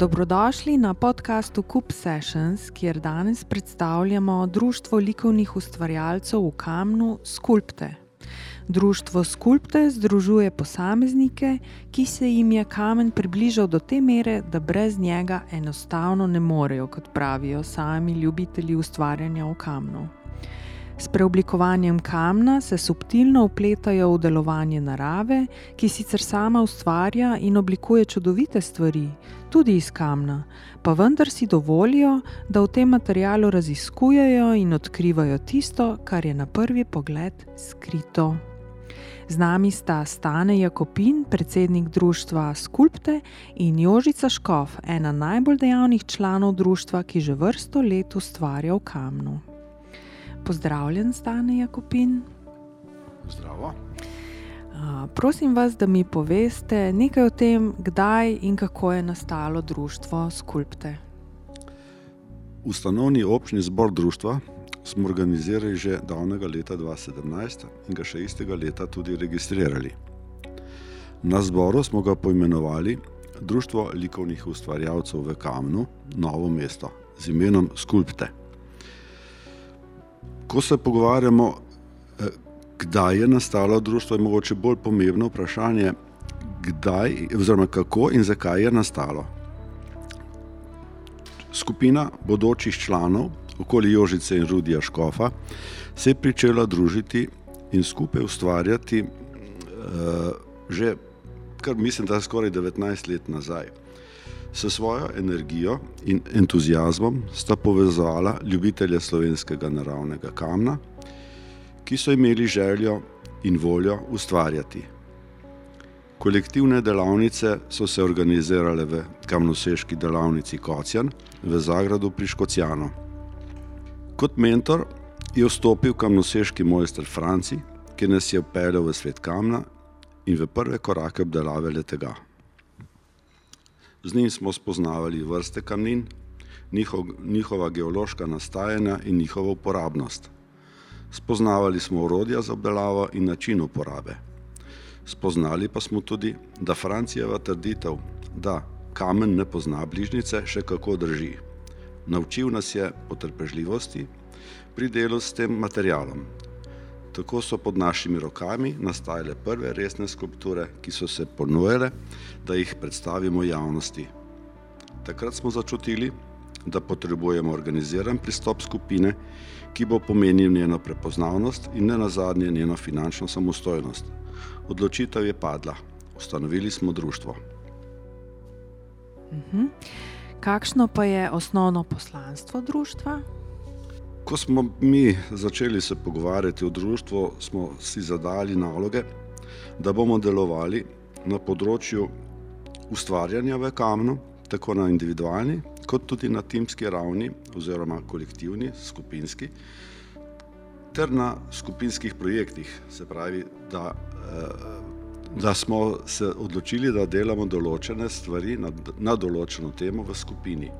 Dobrodošli na podkastu Coop Sessions, kjer danes predstavljamo Društvo likovnih ustvarjalcev v Kamnu Skulpte. Društvo Skulpte združuje posameznike, ki se jim je kamen približal do te mere, da brez njega enostavno ne morejo, kot pravijo sami ljubitelji ustvarjanja v kamnu. S preoblikovanjem kamna se subtilno upletajo v delovanje narave, ki sicer sama ustvarja in oblikuje čudovite stvari, tudi iz kamna, pa vendar si dovolijo, da v tem materialu raziskujejo in odkrivajo tisto, kar je na prvi pogled skrito. Z nami sta Stane Jakopin, predsednik društva Skulpte, in Jožica Škov, ena najbolj dejavnih članov društva, ki že vrsto let ustvarja v kamnu. Pozdravljen, Stane Jakopin. Zdravo. Prosim vas, da mi poveste nekaj o tem, kdaj in kako je nastalo društvo Skulpte. Ustanovni občni zbor društva smo organizirali že davnega leta 2017 in ga še istega leta tudi registrirali. Na zboru smo ga poimenovali Društvo likovnih ustvarjalcev v Kamnu, Novo mesto, z imenom Skulpte. Ko se pogovarjamo, kdaj je nastalo društvo, je mogoče bolj pomembno vprašanje, kdaj, oziroma kako in zakaj je nastalo. Skupina bodočih članov, okoli Jožice in Rudija Škofa, se je začela družiti in skupaj ustvarjati, uh, že kar mislim, da je skoraj 19 let nazaj. S svojo energijo in entuzijazmom sta povezala ljubitelje slovenskega naravnega kamna, ki so imeli željo in voljo ustvarjati. Kolektivne delavnice so se organizirale v kamnoseški delavnici Kocjan v Zagradu pri Škocjanu. Kot mentor je vstopil kamnoseški mojster Franci, ki nas je upeljal v svet kamna in v prve korake obdelave le tega. Z njim smo spoznavali vrste kamnin, njihov, njihova geološka nastajanja in njihovo uporabnost. Spoznavali smo urodja za obdelavo in način uporabe. Spoznali pa smo tudi, da Francijeva trditev, da kamen ne pozna bližnjice, še kako drži. Naučil nas je potrpežljivosti pri delu s tem materialom. Tako so pod našimi rokami nastajale prve resne skulpture, ki so se ponujale, da jih predstavimo javnosti. Takrat smo začutili, da potrebujemo organiziran pristop skupine, ki bo pomenil njeno prepoznavnost in ne nazadnje njeno finančno samostojnost. Odločitev je padla, ustanovili smo društvo. Mhm. Kakšno pa je osnovno poslanstvo društva? Ko smo mi začeli se pogovarjati o društvu, smo si zadali naloge, da bomo delovali na področju ustvarjanja v kamnu, tako na individualni, kot tudi na timski ravni, oziroma kolektivni, skupinski, ter na skupinskih projektih. Se pravi, da, da smo se odločili, da delamo določene stvari na, na določeno temo v skupini.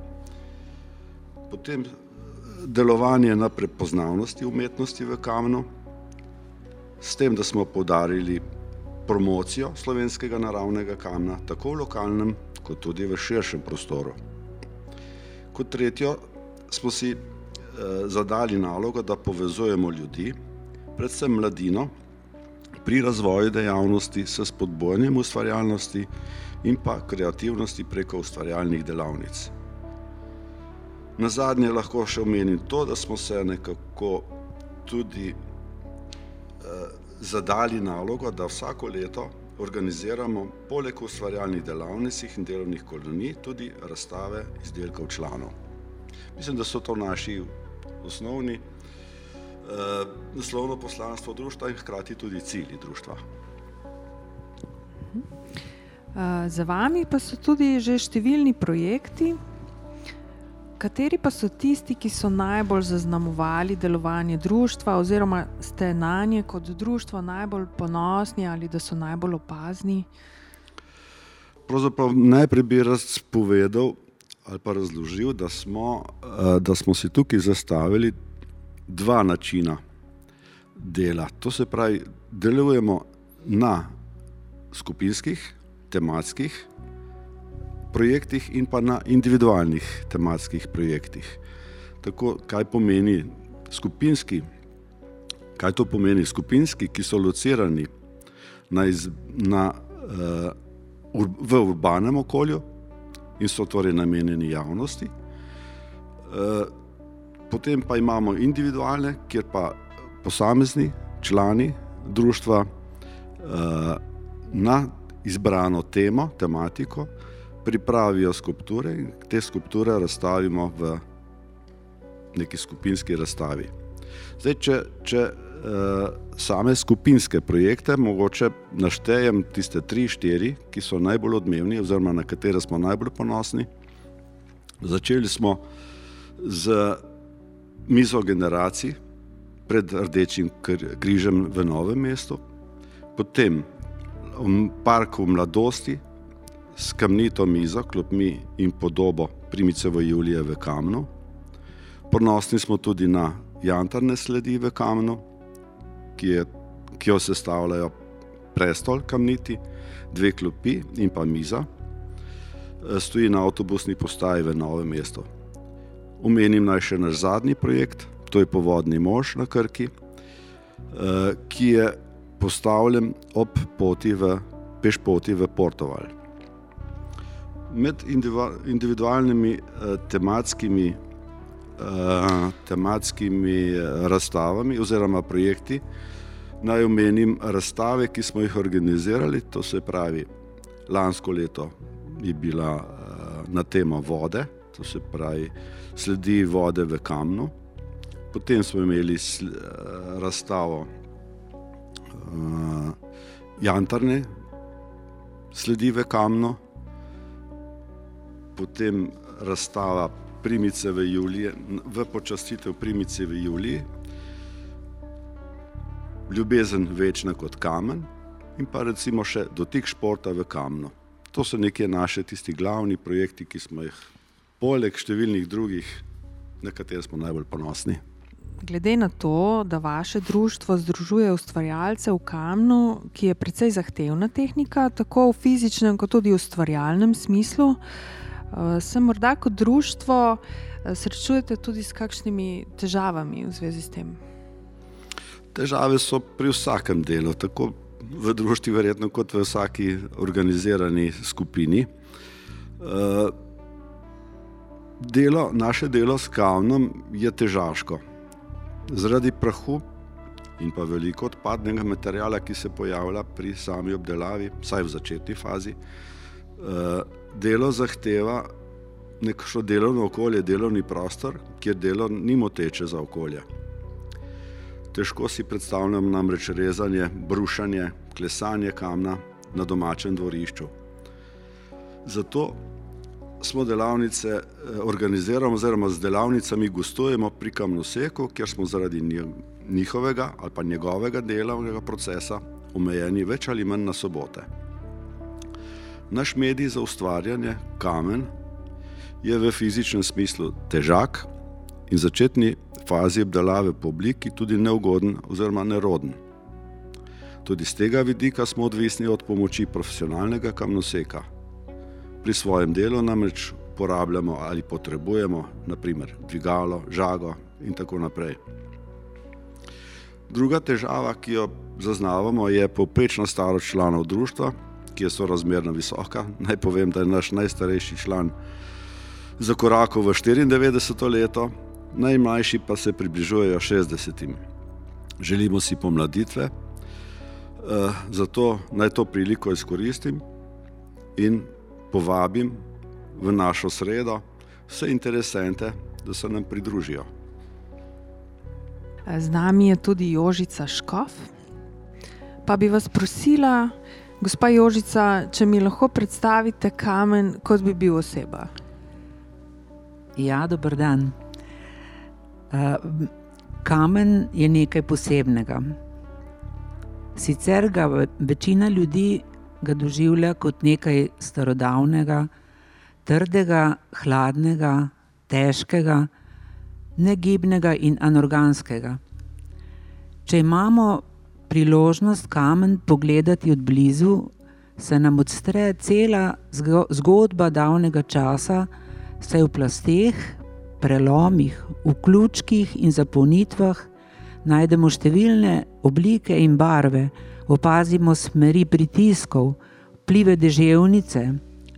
Potem delovanje na prepoznavnosti umetnosti v kamnu, s tem, da smo podarili promocijo slovenskega naravnega kamna, tako v lokalnem, kot tudi v širšem prostoru. Kot tretjo smo si eh, zadali nalogo, da povezujemo ljudi, predvsem mladino, pri razvoju dejavnosti s spodbojanjem ustvarjalnosti in pa kreativnosti preko ustvarjalnih delavnic. Na zadnje lahko še omenim to, da smo se nekako tudi eh, zadali nalogo, da vsako leto organiziramo poleg ustvarjalnih delavnic in delovnih kolonij tudi razstave izdelkov članov. Mislim, da so to naši osnovni eh, naslovno poslanstvo društva in hkrati tudi cilji društva. Uh, za vami pa so tudi že številni projekti. Kateri pa so tisti, ki so najbolj zaznamovali delovanje društva, oziroma ste na nje kot društvo najbolj ponosni ali da so najbolj opazni? Pravzaprav najprej bi rad povedal ali pa razložil, da smo, eh, da smo si tukaj zastavili dva načina dela. To se pravi, delujemo na skupinskih, tematskih projektih in pa na individualnih tematskih projektih. Tako, kaj pomeni skupinski, kaj to pomeni skupinski, ki so locirani na, iz, na, uh, ur, v urbanem okolju in so torej namenjeni javnosti. Uh, potem pa imamo individualne, kjer pa posamezni člani društva uh, na izbrano temo, tematiko, pripravijo skulpture in te skulpture razstavimo v neki skupinski razstavi. Zdaj, če, če uh, same skupinske projekte, mogoče naštejem tiste tri, štiri, ki so najbolj odmevni, oziroma na katere smo najbolj ponosni. Začeli smo z mizo generacij pred Rdečim križem v Novem mestu, potem v parku mladosti s kamnito mizo, klopmi in podobo primice v Julije v Kamnu. Ponosni smo tudi na jantarne sledi v Kamnu, ki, je, ki jo sestavljajo prestol kamniti, dve klopi in pa miza. Stoji na avtobusni postaji v Novem mestu. Omenim naj še naš zadnji projekt, to je Povodni mož na Krki, ki je postavljen ob poti v pešpoti v Portugal. Med individualnimi eh, tematskimi, eh, tematskimi eh, razstavami oziroma projekti naj omenim razstave, ki smo jih organizirali. To se pravi, lansko leto je bila na temo vode, to se pravi, sledi vode v kamnu. Potem smo imeli razstavo jantarne sledi v kamnu, potem razstava primice v Juliji, v počastitev primice v Juliji, ljubezen večna kot kamen in pa recimo še dotik športa v kamnu. To so neke naše tisti glavni projekti, ki smo jih poleg številnih drugih, na katere smo najbolj ponosni. Glede na to, da vaše društvo združuje ustvarjalce v kamnu, ki je precej zahtevna tehnika, tako v fizičnem, kot tudi v ustvarjalnem smislu, eh, se morda kot društvo eh, srečujete tudi s kakšnimi težavami v zvezi s tem? Težave so pri vsakem delu, tako v društvu, verjetno kot v vsaki organizirani skupini. Eh, delo, naše delo s kamnom je težavko zaradi prahu in pa veliko odpadnega materijala, ki se pojavlja pri sami obdelavi, vsaj v začetni fazi, eh, delo zahteva neko delovno okolje, delovni prostor, kjer delo ni moteče za okolje. Težko si predstavljam namreč rezanje, brušanje, klesanje kamna na domačem dvorišču. Zato smo delavnice eh, organizirali, oziroma z delavnicami gostujemo pri Kamnoseku, kjer smo zaradi njihovega ali pa njegovega delovnega procesa omejeni več ali manj na sobote. Naš medij za ustvarjanje, kamen, je v fizičnem smislu težak in v začetni fazi obdelave po obliki tudi neugoden oziroma neroden. Tudi z tega vidika smo odvisni od pomoči profesionalnega kamnoseka. Pri svojem delu namreč uporabljamo ali potrebujemo naprimer dvigalo, žago in tako naprej. Druga težava, ki jo zaznavamo, je povprečna starost članov društva, ki je sorazmerno visoka. Naj povem, da je naš najstarejši član zakorakal v 94. leto, najmlajši pa se približujejo 60. Želimo si pomladitve, eh, zato naj to priliko izkoristim in povabim v našo sredo vse interesente, da se nam pridružijo. Z nami je tudi Jožica Škov. Pa bi vas prosila, gospa Jožica, če mi lahko predstavite kamen, kot bi bil oseba. Ja, dober dan. Uh, kamen je nekaj posebnega. Sicer ga večina ljudi ga doživlja kot nekaj starodavnega, trdega, hladnega, težkega, negibnega in anorganskega. Če imamo priložnost kamen pogledati od blizu, se nam odstre cela zgodba davnega časa, saj v plasteh, prelomih, v ključkih in zapolnitvah najdemo številne oblike in barve, opazimo smeri pritiskov, vplive deževnice,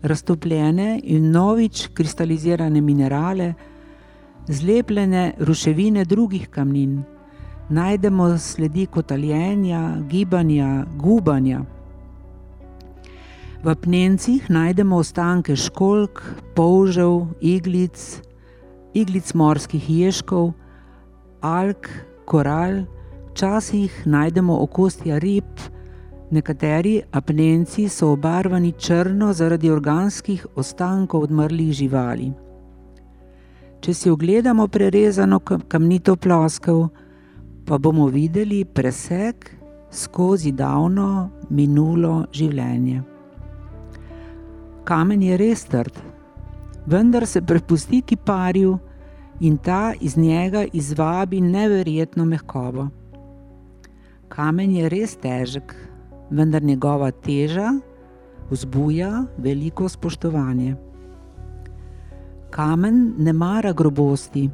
raztopljene in novič kristalizirane minerale, zlepljene ruševine drugih kamnin, najdemo sledi kotaljenja, gibanja, gubanja. V pnencih najdemo ostanke školk, polžev, iglic, iglic morskih ježkov, alk, koral, včasih najdemo okostja rib, nekateri apnenci so obarvani črno zaradi organskih ostankov odmrlih živali. Če si ogledamo prerezano kamnito ploskev, pa bomo videli presek skozi davno minulo življenje. Kamen je res trd, vendar se prepusti kiparju in ta iz njega izvabi neverjetno mehkobo. Kamen je res težek, vendar njegova teža vzbuja veliko spoštovanje. Kamen ne mara grobosti,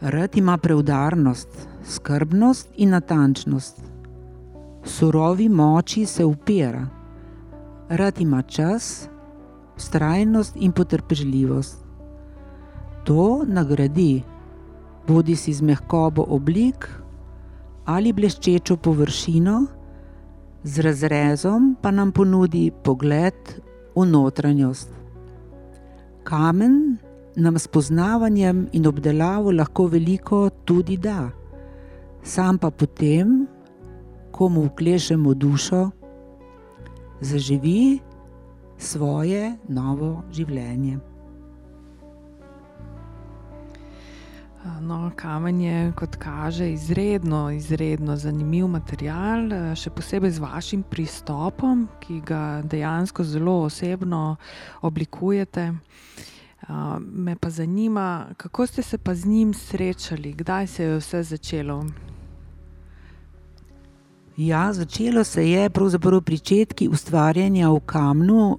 rad ima preudarnost, skrbnost in natančnost. Surovi moči se upira rad ima čas, vztrajnost in potrpežljivost. To nagradi, bodi si z mehkobo oblik ali bleščečo površino, z razrezom pa nam ponudi pogled v notranjost. Kamen nam s poznavanjem in obdelavo lahko veliko tudi da, sam pa potem, ko mu vklešemo dušo, zaživi svoje novo življenje. No, kamen je, kot kaže, izredno, izredno zanimiv material, še posebej z vašim pristopom, ki ga dejansko zelo osebno oblikujete. Me pa zanima, kako ste se pa z njim srečali, kdaj se je vse začelo? Ja, začelo se je pravzaprav pričetki ustvarjanja v kamnu, uh,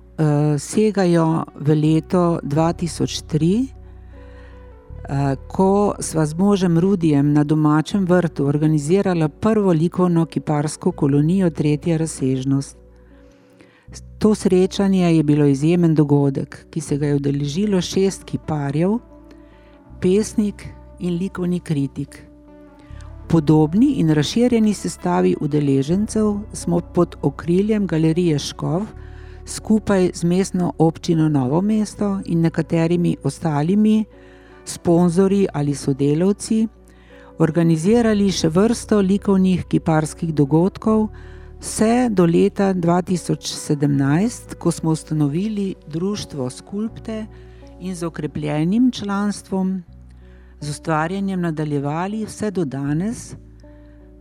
segajo v leto 2003, uh, ko sva z možem Rudijem na domačem vrtu organizirala prvo likovno kiparsko kolonijo Tretja razsežnost. To srečanje je bilo izjemen dogodek, ki se ga je udeležilo šest kiparjev, pesnik in likovni kritik. Podobni in razširjeni sestavi udeležencev smo pod okriljem Galerije Škov skupaj z mestno občino Novo mesto in nekaterimi ostalimi sponzorji ali sodelavci organizirali še vrsto likovnih kiparskih dogodkov, vse do leta 2017, ko smo ustanovili Društvo Skulpte in z okrepljenim članstvom z ustvarjanjem nadaljevali vse do danes,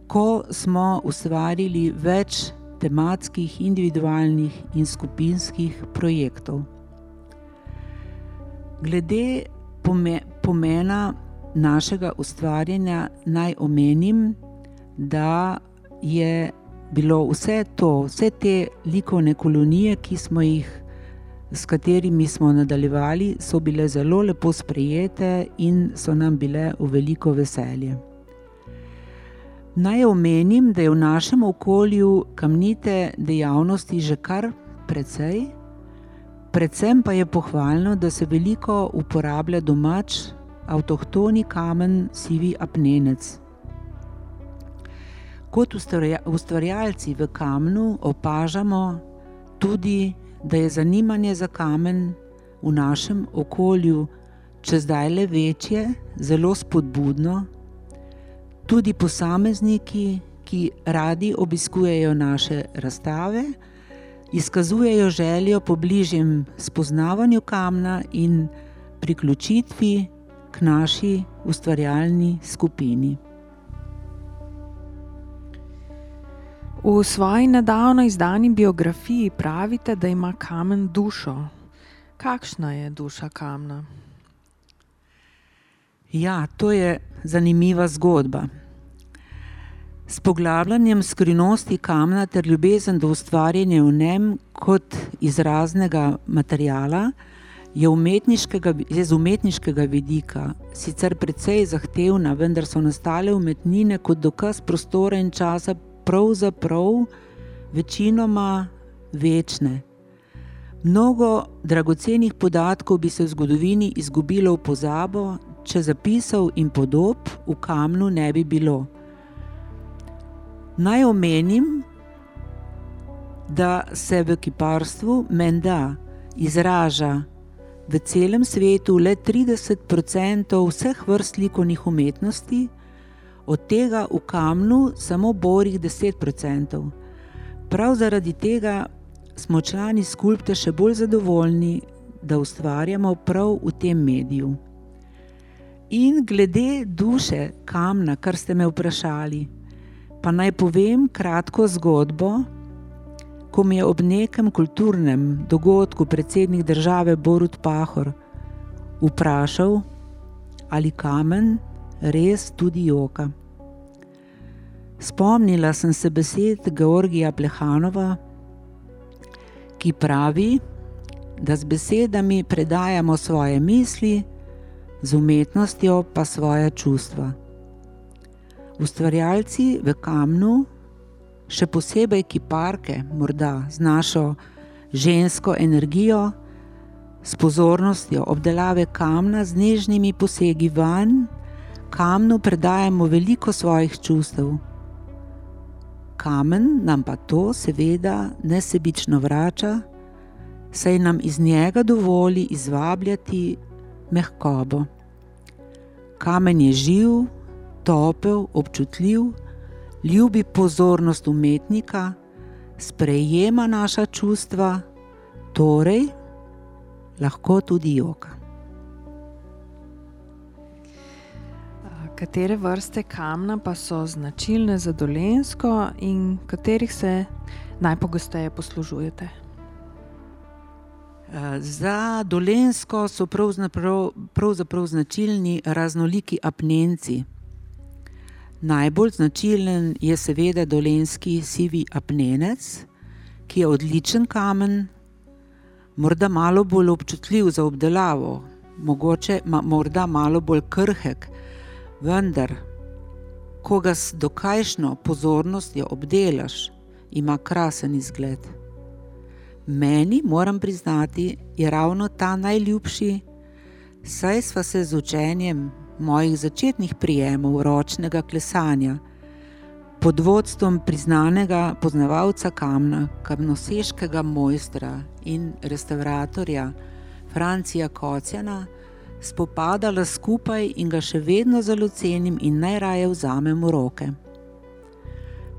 ko smo ustvarili več tematskih, individualnih in skupinskih projektov. Glede pomena našega ustvarjanja, naj omenim, da je bilo vse to, vse te likovne kolonije, ki smo jih s katerimi smo nadaljevali, so bile zelo lepo sprejete in so nam bile v veliko veselje. Naj omenim, da je v našem okolju kamnite dejavnosti že kar precej, predvsem pa je pohvalno, da se veliko uporablja domač, avtohtoni kamen, sivi apnenec. Kot ustvarjalci v kamnu opažamo tudi da je zanimanje za kamen v našem okolju če zdaj le večje, zelo spodbudno. Tudi posamezniki, ki radi obiskujejo naše razstave, izkazujejo željo po bližjem spoznavanju kamna in priključitvi k naši ustvarjalni skupini. V svoji nedavno izdani biografiji pravite, da ima kamen dušo. Kakšna je duša kamna? Ja, to je zanimiva zgodba. S poglabljanjem skrivnosti kamna ter ljubezen do ustvarjanja v njem kot izraznega materijala je, je z umetniškega vidika sicer precej zahtevna, vendar so nastale umetnine kot dokaz prostora in časa pravzaprav večinoma večne. Mnogo dragocenih podatkov bi se v zgodovini izgubilo v pozabo, če zapisov in podob v kamnu ne bi bilo. Naj omenim, da se v kiparstvu menda izraža v celem svetu le 30% vseh vrst likovnih umetnosti, od tega v kamnu samo borih 10%. Prav zaradi tega smo člani skulpte še bolj zadovoljni, da ustvarjamo prav v tem mediju. In glede duše kamna, kar ste me vprašali pa naj povem kratko zgodbo, ko mi je ob nekem kulturnem dogodku predsednik države Borut Pahor vprašal, ali kamen res tudi joka. Spomnila sem se besed Georgija Plehanova, ki pravi, da z besedami predajamo svoje misli, z umetnostjo pa svoje čustva. Ustvarjalci v kamnu, še posebej kiparke, morda z našo žensko energijo, s pozornostjo obdelave kamna, z nežnimi posegi van, kamnu predajamo veliko svojih čustev. Kamen nam pa to, seveda, nesebično vrača, saj nam iz njega dovoli izvabljati mehkobo. Kamen je živ, topel, občutljiv, ljubi pozornost umetnika, sprejema naša čustva, torej lahko tudi joka. Katere vrste kamna pa so značilne za dolensko in katerih se najpogosteje poslužujete? Za dolensko so pravzaprav, pravzaprav značilni raznoliki apnenci. Najbolj značilen je seveda dolenski sivi apnenec, ki je odličen kamen, morda malo bolj občutljiv za obdelavo, mogoče ma, morda malo bolj krhek, vendar, ko ga s dokajšno pozornostjo obdelaš, ima krasen izgled. Meni, moram priznati, je ravno ta najljubši, saj sva se z učenjem mojih začetnih prijemov ročnega klesanja pod vodstvom priznanega poznavalca kamna, kamnoseškega mojstra in restauratorja Francija Kocjana, spopadala skupaj in ga še vedno zelo cenim in najraje vzamem v roke.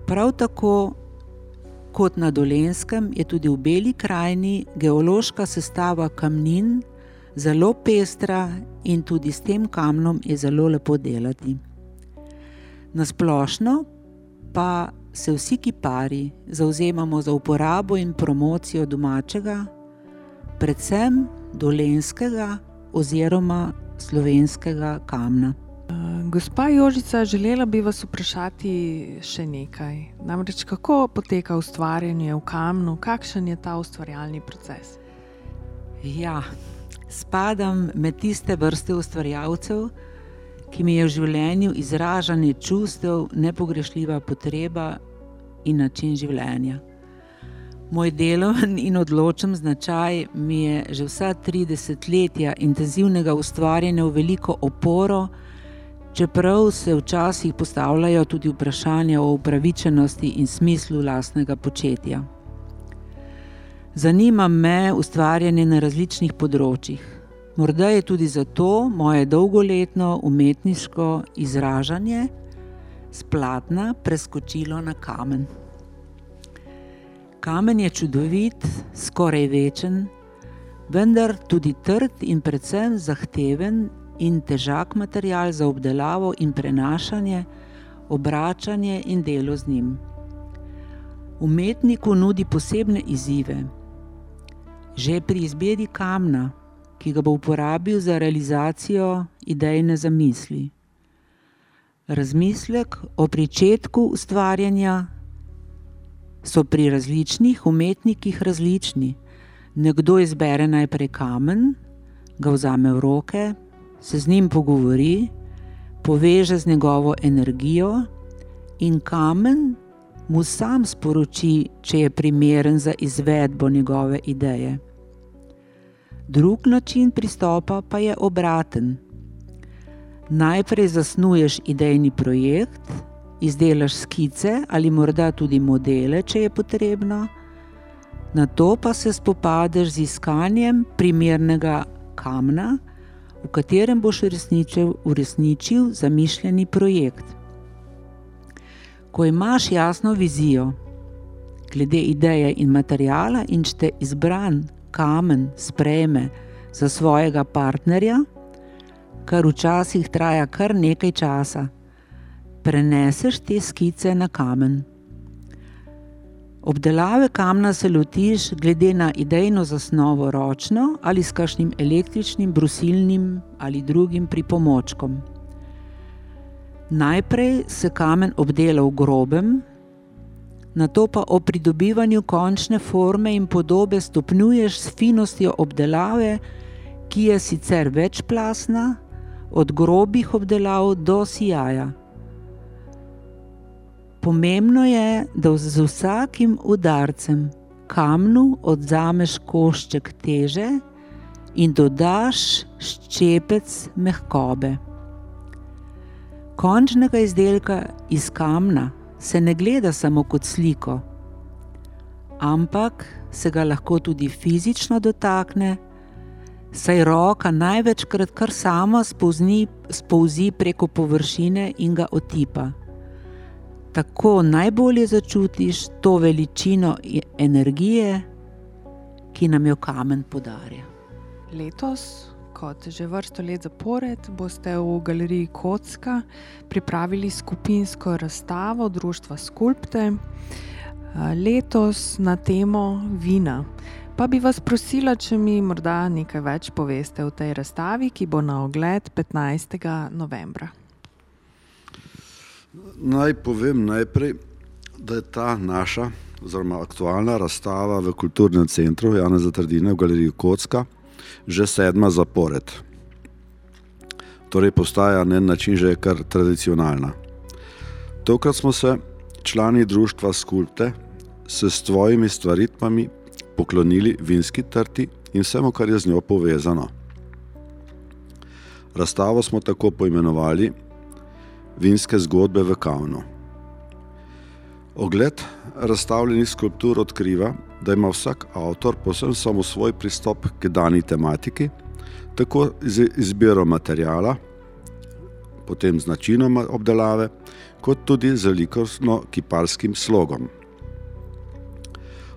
Prav tako kot na Dolenskem je tudi v Beli krajini geološka sestava kamnin zelo pestra in tudi s tem kamnom je zelo lepo delati. Na splošno pa se vsi kipari zauzemamo za uporabo in promocijo domačega, predvsem dolenskega oziroma slovenskega kamna. Gospa Jožica, želela bi vas vprašati še nekaj. Namreč, kako poteka ustvarjanje v kamnu, kakšen je ta ustvarjalni proces? Ja, spadam med tiste vrste ustvarjalcev, ki mi je v življenju izražanje čustev nepogrešljiva potreba in način življenja. Moj deloven in odločen značaj mi je že vsa 30 letja intenzivnega ustvarjanja v veliko oporo, čeprav se včasih postavljajo tudi vprašanja o upravičenosti in smislu lastnega početja. Zanima me ustvarjanje na različnih področjih. Morda je tudi zato moje dolgoletno umetniško izražanje splatna preskočilo na kamen. Kamen je čudovit, skoraj večen, vendar tudi trd in predvsem zahteven in težak material za obdelavo in prenašanje, obračanje in delo z njim. Umetniku nudi posebne izzive. Že pri izbiri kamna, ki ga bo uporabil za realizacijo idejne zamisli. razmislek o začetku ustvarjanja so pri različnih umetnikih različni. Nekdo izbere najprej kamen, ga vzame v roke, se z njim pogovori, poveže z njegovo energijo in kamen mu sam sporoči, če je primeren za izvedbo njegove ideje. Drug način pristopa pa je obraten. Najprej zasnuješ idejni projekt, izdelaš skice ali morda tudi modele, če je potrebno, na to pa se spopadeš z iskanjem primernega kamna, v katerem boš uresničil, uresničil zamišljeni projekt. Ko imaš jasno vizijo glede ideje in materijala, in če te izbran kamen sprejme za svojega partnerja, kar včasih traja kar nekaj časa, preneseš te skice na kamen. Obdelave kamna se lotiš glede na idejno zasnovo ročno ali s kakšnim električnim, brusilnim ali drugim pripomočkom. Najprej se kamen obdela v grobem, na to pa o pridobivanju končne forme in podobe stopnjuješ s finostjo obdelave, ki je sicer večplastna, od grobih obdelav do sijaja. Pomembno je, da z vsakim udarcem kamnu odzameš košček teže in dodaš ščepec mehkobe. Končnega izdelka iz kamna se ne gleda samo kot sliko, ampak se ga lahko tudi fizično dotakne, saj roka največkrat kar sama spouzi preko površine in ga otipa tako najbolje začutiš to veličino energije, ki nam jo kamen podarja. Letos, kot že vrsto let zapored, boste v galeriji Kocka pripravili skupinsko razstavo Društva Skulpte, letos na temo vina. Pa bi vas prosila, če mi morda nekaj več poveste o tej razstavi, ki bo na ogled 15. novembra. Naj povem najprej, da je ta naša, oziroma aktualna razstava v kulturnem centru Jana Zatrdine v galeriji Kocka že sedma zapored. Torej postaja na en način že kar tradicionalna. Tokrat smo se člani društva Skulpte s svojimi stvaritvami poklonili vinski trti in vsemu, kar je z njo povezano. Razstavo smo tako poimenovali vinske zgodbe v Kavnu. Ogled razstavljenih skulptur odkriva, da ima vsak avtor posebno samo svoj pristop k dani tematiki, tako z izbiro materijala, potem z načinom obdelave, kot tudi z likovno-kiparskim slogom.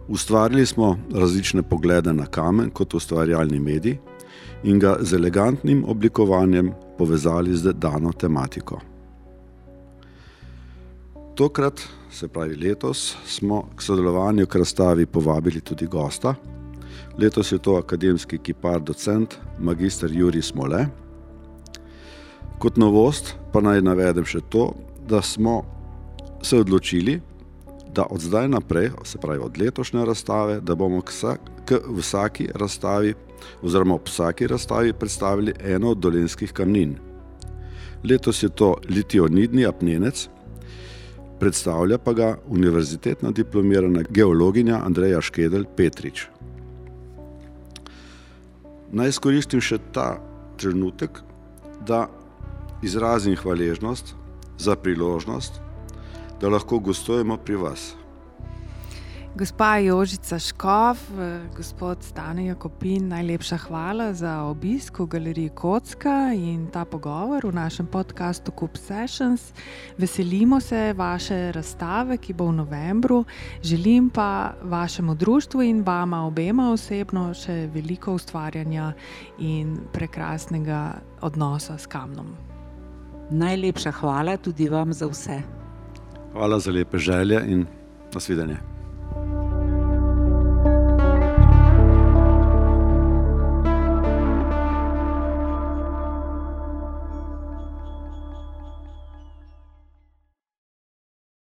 Ustvarili smo različne poglede na kamen kot ustvarjalni medij in ga z elegantnim oblikovanjem povezali z dano tematiko. Tokrat, se pravi letos, smo k sodelovanju k razstavi povabili tudi gosta. Letos je to akademski kipar, docent, magistr Juri Smole. Kot novost pa naj navedem še to, da smo se odločili, da od zdaj naprej, se pravi od letošnje razstave, da bomo k, vsak, k vsaki razstavi oziroma ob vsaki razstavi predstavili eno od dolenskih kamnin. Letos je to litionidni apnenec, predstavlja pa ga univerzitetna diplomirana geologinja Andreja Škedel Petrič. Naj izkoristim še ta trenutek, da izrazim hvaležnost za priložnost, da lahko gostujemo pri vas. Gospa Jožica Škov, gospod Stane Jakopin, najlepša hvala za obisk v galeriji Kocka in ta pogovor v našem podkastu Coop Sessions. Veselimo se vaše razstave, ki bo v novembru. Želim pa vašemu društvu in vama obema osebno še veliko ustvarjanja in prekrasnega odnosa s kamnom. Najlepša hvala tudi vam za vse. Hvala za lepe želje in nasvidenje.